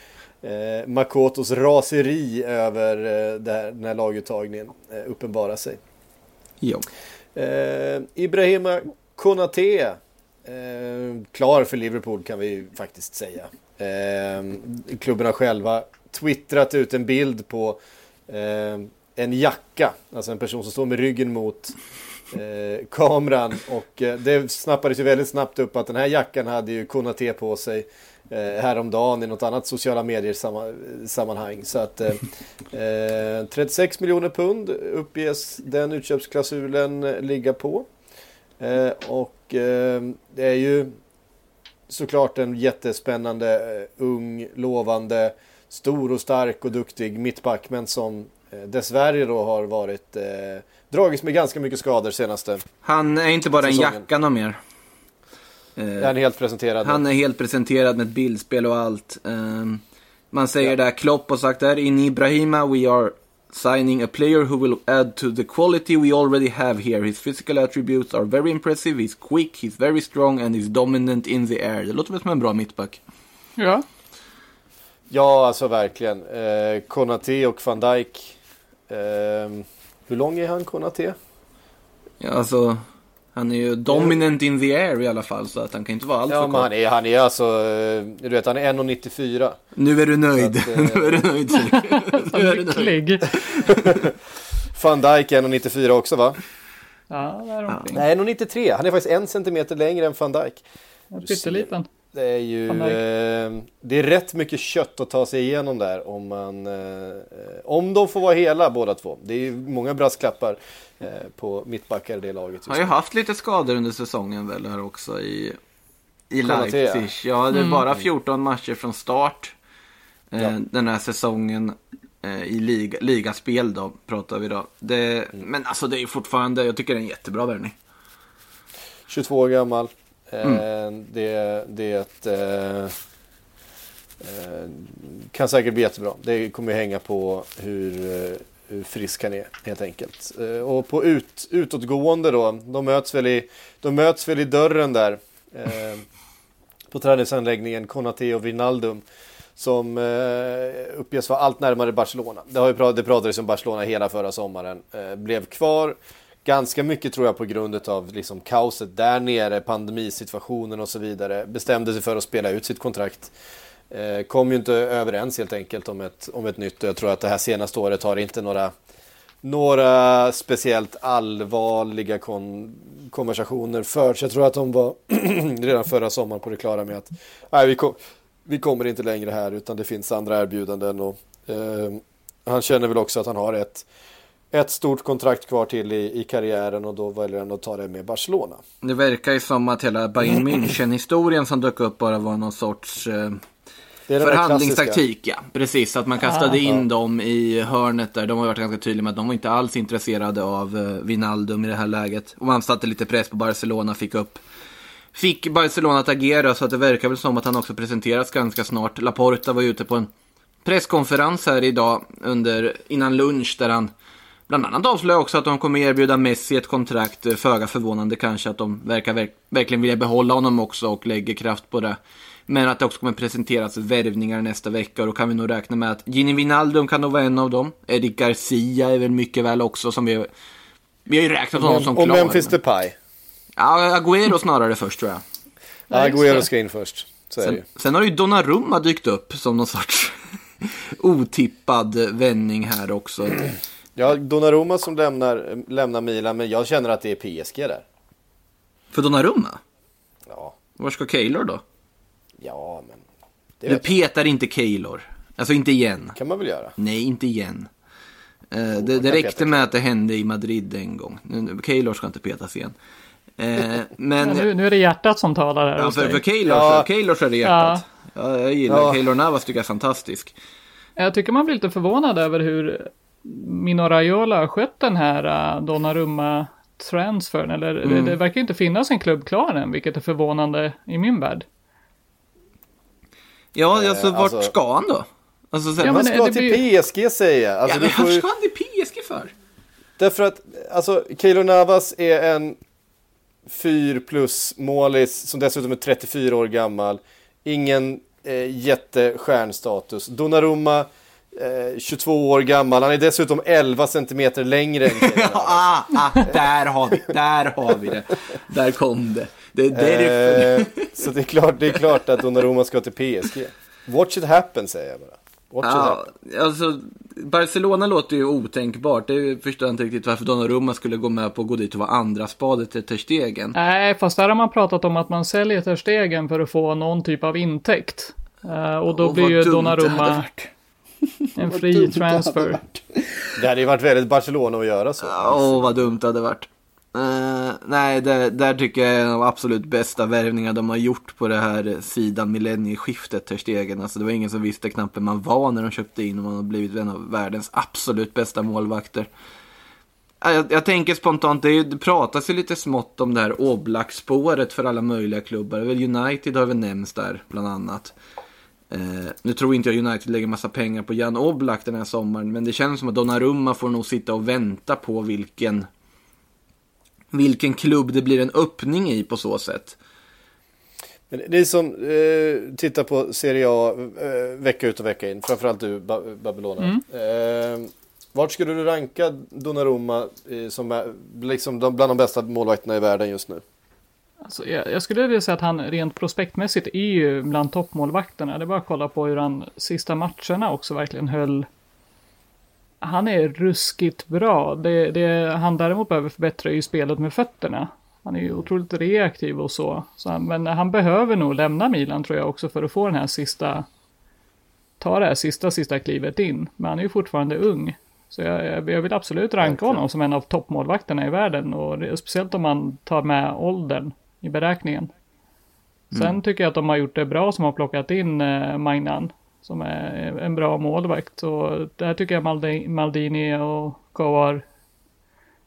eh, Makotos raseri över eh, det här, den här laguttagningen eh, uppenbara sig. Jo. Eh, Ibrahima Konate. Eh, klar för Liverpool kan vi ju faktiskt säga. Eh, klubben har själva twittrat ut en bild på eh, en jacka. Alltså en person som står med ryggen mot eh, kameran. Och eh, det snappades ju väldigt snabbt upp att den här jackan hade ju Konate på sig häromdagen i något annat sociala medier samma, sammanhang. Så att eh, eh, 36 miljoner pund uppges den utköpsklausulen eh, ligga på. Eh, och eh, det är ju såklart en jättespännande, eh, ung, lovande, stor och stark och duktig mittback. Men som eh, dessvärre då har varit eh, dragits med ganska mycket skador senaste. Han är inte bara en Säsongen. jacka någon mer. Eh, Han är helt presenterad. Han är helt presenterad med ett bildspel och allt. Ehm, man säger där, Klopp har sagt där, in Ibrahima we are signing a player who will add to the quality we already have here. His physical attributes are very impressive, he's quick, he's very strong and he's dominant in the air. Det låter väl som en bra mittback. Ja. Ja, alltså verkligen. Eh, Konate och van Dijk. Eh, hur lång är han, Konate? Ja, alltså, han är ju dominant in the air i alla fall, så att han kan inte vara alltför Ja, kort. han är, han är alltså, eh, du vet, han är 1,94. Nu är du nöjd. Att, eh, nu är du nöjd. Nu är du nöjd. Van Dijk är 1,94 också va? Ja, där omkring. Nej, 1,93. Han är faktiskt en centimeter längre än van Dijk. Pytteliten. Det är ju eh, det är rätt mycket kött att ta sig igenom där om man eh, om de får vara hela båda två. Det är ju många brasklappar eh, på mittbackar i det laget. just Har ju haft lite skador under säsongen väl här också i, i. Leipzig. Ja, det är bara 14 matcher från start eh, Ja. den här säsongen eh, i liga, ligaspel då, pratar vi då. Det, Men alltså det är ju fortfarande, jag tycker det är en jättebra värvning. 22 år gammal. Eh, det, det är ett, eh, eh, kan säkert bli jättebra. Det kommer ju hänga på hur, eh, Eh, hur frisk han är helt enkelt. Eh, och på ut, utåtgående då, de möts väl i, de möts väl i dörren där. Eh, på träningsanläggningen Konate och Wijnaldum. Som eh, uppges vara allt närmare Barcelona. Det, har ju prat, det pratades om Barcelona hela förra sommaren. Eh, blev kvar. Ganska mycket tror jag på grund av liksom kaoset där nere, pandemisituationen och så vidare. Bestämde sig för att spela ut sitt kontrakt. Eh, kom ju inte överens helt enkelt om ett, om ett nytt. Och jag tror att det här senaste året har inte några, några speciellt allvarliga kon, konversationer förts. Jag tror att de var redan förra sommaren på det klara med att nej, vi, kom, vi kommer inte längre här utan det finns andra erbjudanden. Och, eh, han känner väl också att han har ett ett stort kontrakt kvar till i, i karriären och då väljer han att ta det med Barcelona. Det verkar ju som att hela Bayern München-historien som dök upp bara var någon sorts eh, det är förhandlingstaktik. Ja, precis. Att man kastade Ah. in dem i hörnet där. De har varit ganska tydliga med att de var inte alls intresserade av eh, Wijnaldum i det här läget. Och man satte lite press på Barcelona, fick upp Fick Barcelona att agera så att det verkar väl som att han också presenteras ganska snart. Laporta var ute på en presskonferens här idag under, innan lunch där han bland annat avslöjade också att de kommer erbjuda Messi ett kontrakt. Föga förvånande kanske att de verkar verk, verkligen vilja behålla honom också och lägger kraft på det. Men att det också kommer presenteras värvningar nästa vecka och då kan vi nog räkna med att Gini Wijnaldum kan nog vara en av dem. Eric Garcia är väl mycket väl också som vi vi har ju räknat honom som och klar. Memphis Depay. Ja, Agüero snarare först tror jag. Ja, Agüero ska in först. Sen, sen har ju Donnarumma dykt upp som någon sorts otippad vändning här också. Ja, Donnarumma som lämnar, lämnar Milan, men jag känner att det är PSG där. För Donnarumma? Ja. Var ska Keylor då? Ja, men... Det Du petar inte Keylor. Alltså inte igen. kan man väl göra. Nej, inte igen. Eh, det, jag det kan räckte med att det hände i Madrid en gång. Nu- Keylor ska inte petas igen. Eh, men Men nu, nu är det hjärtat som talar här ja, för, för Keylor, Ja. så, Keylor så är det hjärtat. Ja. jag gillar Ja. Keylor Navas tycker jag är fantastisk. Jag tycker man blir lite förvånad över hur Mino Raiola har skött den här uh, Donnarumma-transfern. Eller det, det verkar inte finnas en klubb klar än, vilket är förvånande i min värld. Ja, alltså vart alltså- ska han då? Alltså, så här, Ja, men ska det till blir- PSG säger jag. Alltså, ja, men får varför ju, ska han till PSG för? därför att alltså, Keylor Navas är en 4 plus målis som dessutom är 34 år gammal. Ingen eh, jättestjärnstatus. Donnarumma, eh, 22 år gammal. Han är dessutom 11 centimeter längre än. Ah, ah, där har vi, där har vi det. Där kom det. Det är därför. Eh, så det är, klart, det är klart att Donnarumma ska till PSG. Watch it happen säger jag bara. Watch it Ja, happen. alltså, Barcelona låter ju otänkbart. Det förstår jag inte riktigt varför Donnarumma skulle gå med på att gå dit och vara andra spadet till Ter Stegen. Nej, fast där har man pratat om att man säljer Ter Stegen för att få någon typ av intäkt. Eh, och då Och blir ju det Donnarumma en fri transfer. Det hade ju varit väldigt Barcelona att göra så. Åh, vad dumt det hade varit. Uh, nej, det, där tycker jag är en av de absolut bästa värvningar de har gjort på det här sidan millennieskiftet, Ter Stegen. Alltså, det var ingen som visste knappt vem man var när de köpte in och man har blivit en av världens absolut bästa målvakter. Jag, jag tänker spontant, det, är, ju- det pratas ju lite smått om det här Oblak-spåret för alla möjliga klubbar. Väl United har väl nämnts där, bland annat. Uh, nu tror inte jag United lägger massa pengar på Jan Oblak den här sommaren, men det känns som att Donnarumma får nog sitta och vänta på vilken, vilken klubb det blir en öppning i på så sätt. Ni som eh, tittar på Serie A eh, vecka ut och vecka in, framförallt du ba Babylona. Eh, vart skulle du ranka Donnarumma eh, som är liksom de, bland de bästa målvakterna i världen just nu? Alltså, jag, jag skulle vilja säga att han rent prospektmässigt är ju bland toppmålvakterna. Det är bara att kolla på hur han sista matcherna också verkligen höll. Han är ruskigt bra. Det, det han däremot behöver förbättra är ju spelet med fötterna. Han är ju otroligt reaktiv och så. så han, men han behöver nog lämna Milan tror jag också för att få den här sista. Ta det här sista, sista klivet in. Men han är ju fortfarande ung. Så jag, jag, vill absolut ranka honom som en av toppmålvakterna i världen. Och det, speciellt om man tar med åldern i beräkningen. Sen tycker jag att de har gjort det bra som har plockat in eh, Magnan. Som är en bra målvakt. Och där tycker jag Maldi, Maldini och Ko har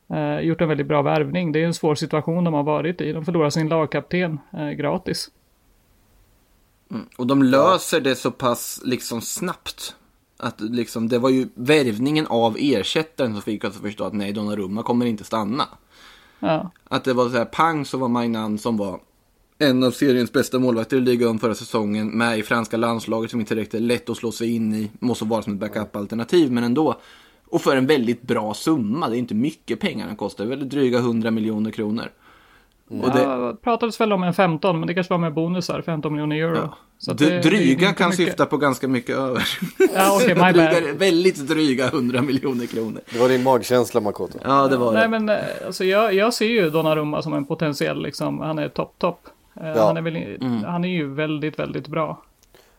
eh, gjort en väldigt bra värvning. Det är en svår situation de har varit i. De förlorar sin lagkapten eh, gratis. Och de löser det så pass liksom snabbt. Att liksom, det var ju värvningen av ersättaren som fick oss att förstå att nej, Donnarumma kommer inte stanna. Ja. Att det var så här pang så var Magnan som var en av seriens bästa målvakter i ligan förra säsongen med i franska landslaget som inte räckte lätt att slå sig in i. Måste vara som ett backup-alternativ men ändå. Och för en väldigt bra summa. Det är inte mycket pengar den kostar. Det är väl dryga 100 miljoner kronor. Och det, Ja, pratades väl om en 15, men det kanske var med bonusar, 15 miljoner euro. Så att d- det- det är dryga kan mycket. syfta på ganska mycket över. Ja, okej, my bad. dryga, väldigt dryga 100 miljoner kronor. Det var din magkänsla Makoto. Ja, det var Nej det. men eh, alltså jag, jag ser ju Donnarumma som en potentiell liksom, han är topp topp. Eh, Ja. Han, är väl, han är ju väldigt, väldigt bra.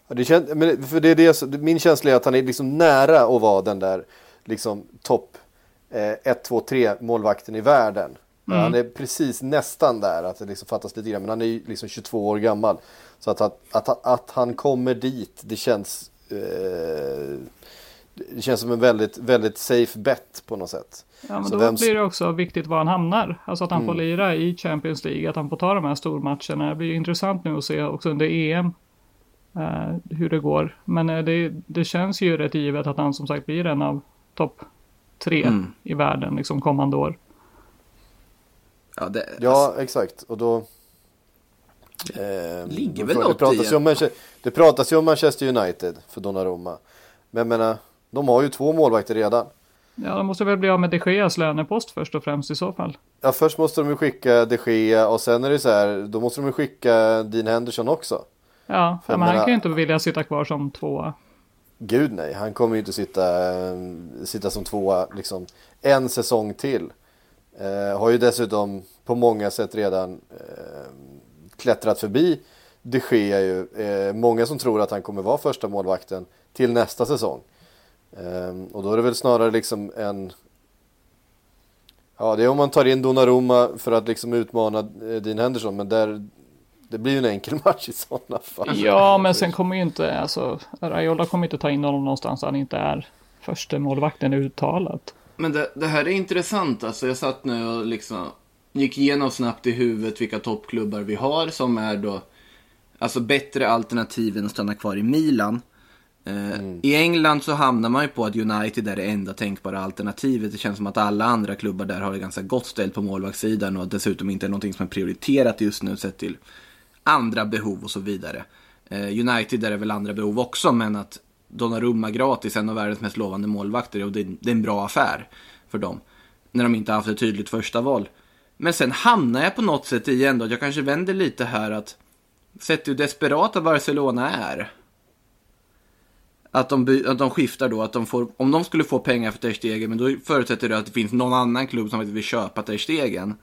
Ja, det kän- men för det är det, min känsla är att han är liksom nära att vara den där liksom topp 1, 2, 3 målvakten i världen. Han är precis nästan där, att det liksom fattas lite grann. Men han är ju liksom 22 år gammal. Så att, att, att, att han kommer dit, det känns, eh, det känns som en väldigt, väldigt safe bet på något sätt. Ja, men Så då vem- blir det också viktigt var han hamnar. Alltså att han får lira i Champions League, att han får ta de här stormatcherna. Det blir ju intressant nu att se också under EM eh, hur det går. Men eh, det, det känns ju rätt givet att han som sagt blir en av topp tre i världen liksom kommande år. Ja, det, Ja, exakt. Och då... Eh, ligger väl något det pratas, i om det pratas ju om Manchester United för Donnarumma. Men jag menar, de har ju två målvakter redan. Ja, de måste väl bli av med de Geas lönepost först och främst i så fall. Ja, först måste de ju skicka de Gea och sen är det så här, då måste de ju skicka Dean Henderson också. Ja, men han kan ju inte vilja sitta kvar som tvåa. Gud nej, han kommer ju inte sitta, sitta som tvåa liksom en säsong till. Eh, har ju dessutom på många sätt redan eh, klättrat förbi de Gea ju. Eh, många som tror att han kommer vara första målvakten till nästa säsong. Eh, och då är det väl snarare liksom en... Ja, det är om man tar in Donnarumma för att liksom utmana eh, Dean Henderson, men där... Det blir ju en enkel match i sådana fall. Ja, men sen kommer ju inte, alltså, Raiola kommer inte ta in honom någonstans han inte är första målvakten uttalat. Men det, det här är intressant alltså. Jag satt nu och liksom gick igenom snabbt i huvudet vilka toppklubbar vi har som är då alltså bättre alternativ än att stanna kvar i Milan. Eh, I England så hamnar man ju på att United är det enda tänkbara alternativet. Det känns som att alla andra klubbar där har det ganska gott ställt på målvaktssidan och dessutom inte är någonting som är prioriterat just nu sett till andra behov och så vidare. Eh, United är det väl andra behov också, men att Donnarumma gratis, en av världens mest lovande målvakter, och det, det är en bra affär för dem. När de inte haft ett tydligt första val. Men sen hamnar jag på något sätt i ändå att jag kanske vänder lite här att sett hur desperata Barcelona är. Att de, att de skiftar då, att de får, om de skulle få pengar för Ter Stegen, men då förutsätter det att det finns någon annan klubb som faktiskt vill köpa Ter Stegen.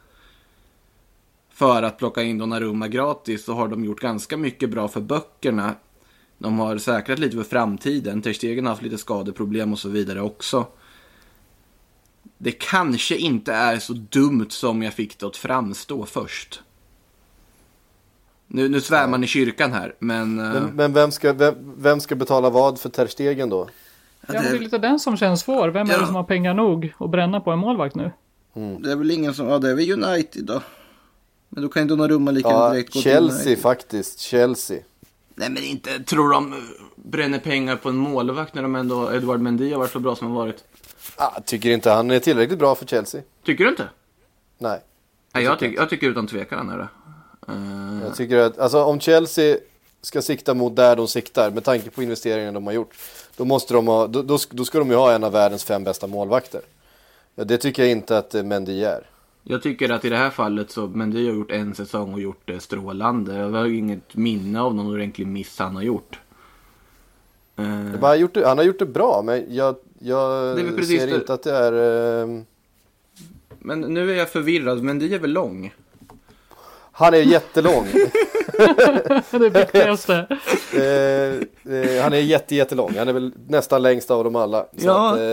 För att plocka in Donnarumma gratis så har de gjort ganska mycket bra för böckerna. De har säkrat lite för framtiden. Ter Stegen har haft lite skadeproblem och så vidare också. Det kanske inte är så dumt som jag fick det att framstå först. Nu, nu svär man i kyrkan här, men... eh, Men, men vem, ska, vem, vem ska betala vad för Ter Stegen då? Ja, det är lite den som känns svår. Vem är det Ja. som har pengar nog att bränna på en målvakt nu? Det är väl ingen som, ja det är väl United då. Men då kan ju Donnarumma lika Ja, direkt gå till Chelsea United. faktiskt. Chelsea. Nej men inte, tror de eh, bränner pengar på en målvakt när de ändå, Edward Mendy har varit så bra som han varit? Ah, tycker inte han är tillräckligt bra för Chelsea. Tycker du inte? Nej. Nej, jag, tycker, jag tycker utan tvekan han är det. Eh, Jag tycker att, alltså om Chelsea ska sikta mot där de siktar, med tanke på investeringarna de har gjort, då, måste de ha, då, då, då ska de ju ha en av världens fem bästa målvakter. Ja, det tycker jag inte att eh, Mendy är. Jag tycker att i det här fallet så, Mendy har gjort en säsong och gjort det strålande. Jag har inget minne av någon ordentlig miss han har gjort. Eh, han, har gjort det, han har gjort det bra, men jag, jag ser det. inte att det är... Men nu är jag förvirrad, Mendy är väl lång? Han är jättelång. det viktigaste. eh, eh, han är jätte, jättelång. Han är väl nästan längst av dem alla. Så Ja. att, eh,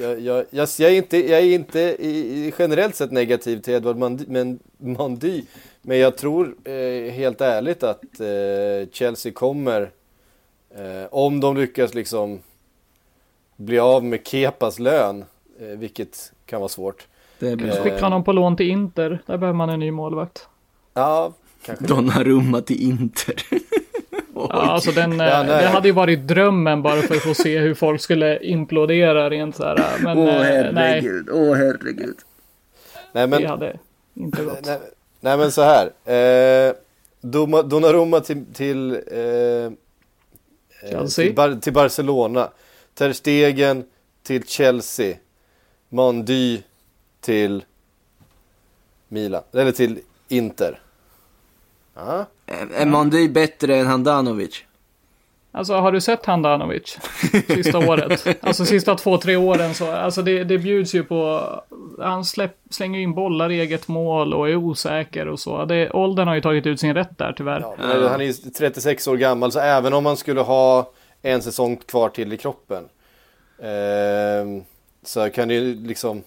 jag, jag, jag, jag är inte, jag är inte i, generellt sett negativ till Edward Mandy, men, Mandy. Men jag tror eh, helt ärligt att eh, Chelsea kommer, eh, om de lyckas liksom bli av med Kepas lön, eh, vilket kan vara svårt. Det blir Skicka honom på lån till Inter. Där behöver man en ny målvakt. Ja, kanske. Donnarumma till Inter. Ja, alltså den, eh, Ja, det hade ju varit drömmen bara för att få se hur folk skulle implodera rent så här. Men Åh eh, nej, herregud, åh herregud. Nej, men, det hade inte gått. Nej, nej men så här. Eh, Donnarumma till, till, eh, eh, Chelsea. till, Bar- till Barcelona. Ter Stegen till Chelsea. Mandy till Milan. Eller till Inter. Ja. Är Mendy bättre än Handanovic? Alltså har du sett Handanovic? Sista året. Alltså sista två, tre åren så. Alltså det, det bjuds ju på. Han släpp, slänger in bollar i eget mål och är osäker och så. Det, åldern har ju tagit ut sin rätt där tyvärr. Ja, men Han är ju 36 år gammal så även om man skulle ha en säsong kvar till i kroppen. Eh, så kan det ju liksom.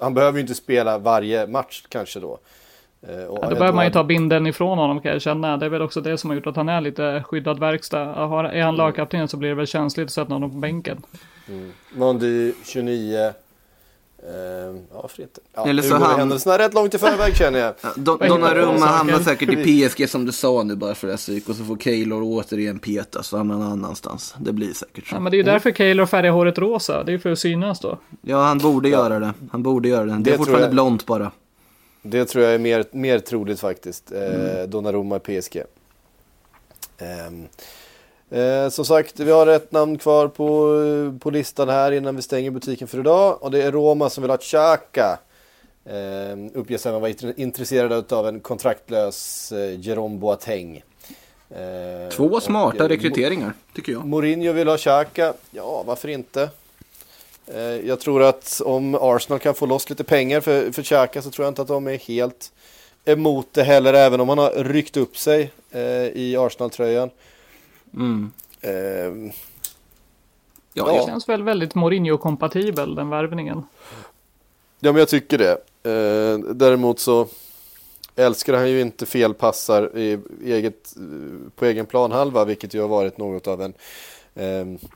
Han behöver ju inte spela varje match kanske då. Eh, och Ja, då behöver man ju ta binden ifrån honom kan jag känna. Det är väl också det som har gjort att han är lite skyddad verkstad. Har- Är han lagkapten så blir det väl känsligt att sätta honom på bänken. Mandy 29. Eh, ja, inte? Ja, Eller så han- händelserna rätt långt i förväg känner jag. Don-? Donnarumma hamnar säkert i PSG som du sa nu bara för det här psyk och så får Keylor återigen petas och hamnar någon annanstans. Det blir säkert så. Ja, men det är ju därför Kaylor färgar håret rosa. Det är för att synas då. Ja, han borde göra det. Han borde göra det. Det, Det är fortfarande blont bara. Det tror jag är mer, mer troligt faktiskt. Eh, Donnarumma i PSG. Ehm, eh, som sagt, vi har ett namn kvar på, på listan här innan vi stänger butiken för idag. Och det är Roma som vill ha Xhaka. Eh, uppges även vara int- intresserade av en kontraktlös eh, Jerome Boateng. Eh, Två smarta och, eh, rekryteringar, tycker jag. Mourinho vill ha Xhaka. Ja, varför inte? Eh, jag tror att om Arsenal kan få loss lite pengar för, för Xhaka så tror jag inte att de är helt emot det heller, även om han har ryckt upp sig eh, i Arsenal-tröjan. Mm. Eh, Ja, Det ja. känns väl väldigt Mourinho-kompatibel den värvningen. Ja, men jag tycker det. Eh, däremot så älskar han ju inte felpassar i eget, eh, på egen planhalva, vilket ju har varit något av en,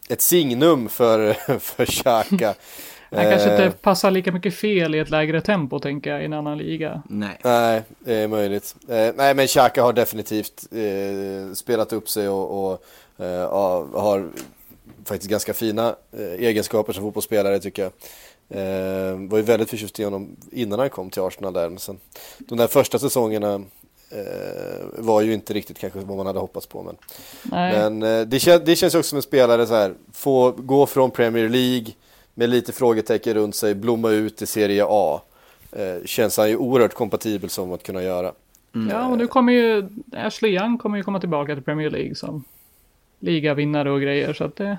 ett signum för, för Xhaka. Han kanske inte passar lika mycket fel i ett lägre tempo tänker jag i en annan liga. Nej. Nej, det är möjligt. Eh, nej, men Xhaka har definitivt eh, spelat upp sig och, och eh, har faktiskt ganska fina eh, egenskaper som fotbollsspelare tycker jag. Eh, var ju väldigt förtjust i honom innan han kom till Arsenal där. Men sen, de där första säsongerna var ju inte riktigt kanske vad man hade hoppats på. Men, Nej. men eh, det, kän, det känns också som en spelare så här, få gå från Premier League med lite frågetecken runt sig, blomma ut i Serie A. Eh, känns han ju oerhört kompatibel som att kunna göra. Ja, och nu kommer ju Ashley Young kommer ju komma tillbaka till Premier League som ligavinnare och grejer. Så att det,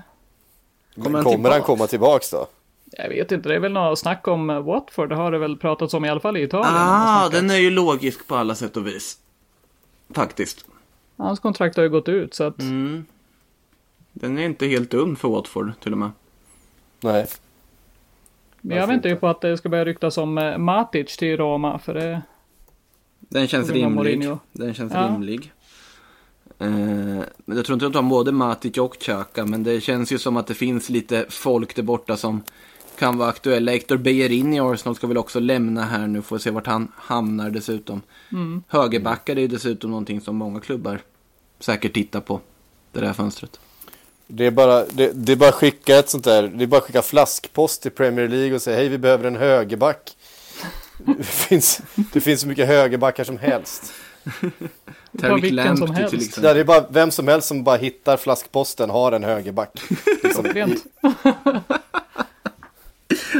Kommer, han kommer han komma tillbaks då? Jag vet inte, det är väl något snack om Watford. Det har det väl pratats om i alla fall i Italien. Ah, den är ju logisk på alla sätt och vis. Faktiskt. Hans kontrakt har ju gått ut så att Mm. Den är inte helt dum för Watford till och med. Nej. Men jag väntar ju inte? på att det ska börja ryktas om eh, Matic till Roma. För det, Den känns rimlig. Mourinho. Den känns Ja. rimlig. Eh, men jag tror inte att de har både Matic och Xhaka, men det känns ju som att det finns lite folk där borta som kan vara aktuella. Hector Bellerin i Arsenal ska väl också lämna här nu, får se vart han hamnar dessutom. mm. Högerbackar är ju dessutom någonting som många klubbar säkert tittar på, det där fönstret. Det är, bara, det, det är bara att skicka ett sånt där, det är bara att skicka flaskpost till Premier League och säga hej vi behöver en högerback. Det finns, det finns så mycket högerbackar som helst. Ta Tarek Lamptey till Ja, exempel. det är bara vem som helst som bara hittar flaskposten har en högerback. Liksom.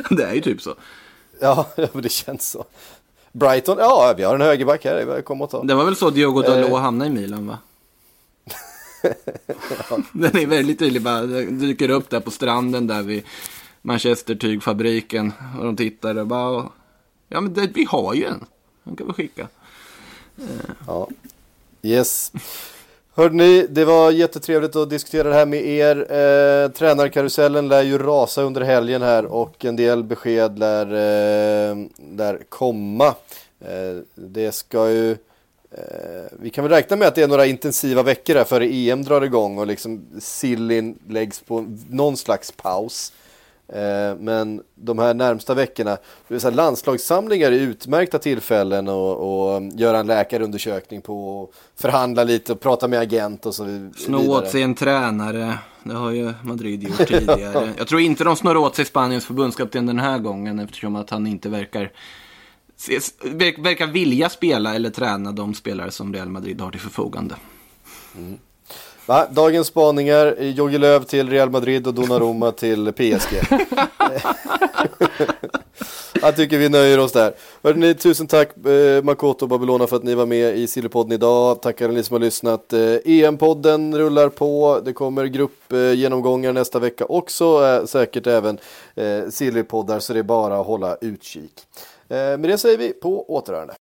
Det är ju typ så. ja, det känns så. Brighton, ja vi har en högerback här, kom och ta. Det var väl så Diogo Dalot Eh. hamnade i Milan va? Den är väldigt tydlig bara, dyker upp där på stranden där vid Manchester tygfabriken och de tittar och bara, ja men det, vi har ju en, den kan vi skicka. Ja. Yes. Hörde ni, det var jättetrevligt att diskutera det här med er. Eh, tränarkarusellen lär ju rasa under helgen här och en del besked lär, eh, lär komma. Eh, det ska ju, eh, vi kan väl räkna med att det är några intensiva veckor här före EM drar igång och liksom sillin läggs på någon slags paus. Eh, Men de här närmsta veckorna, det vill säga landslagssamlingar är utmärkta tillfällen och, och göra en läkarundersökning på och förhandla lite och prata med agent och så vidare. Snå åt sig en tränare, det har ju Madrid gjort tidigare. Jag tror inte de snor åt sig Spaniens förbundskapten den här gången eftersom att han inte verkar verkar vilja spela eller träna de spelare som Real Madrid har till förfogande. Va? Dagens spaningar, eh, Jogi Löw till Real Madrid och Donnarumma till PSG. Jag tycker vi nöjer oss där. Hörrni, tusen tack eh, Makoto och Babylona för att ni var med i Sillypodden idag. Tackar ni som har lyssnat. Eh, EM-podden rullar på. Det kommer gruppgenomgångar nästa vecka också. Eh, säkert även eh, Sillypoddar så det är bara att hålla utkik. Eh, med det säger vi på återhörande.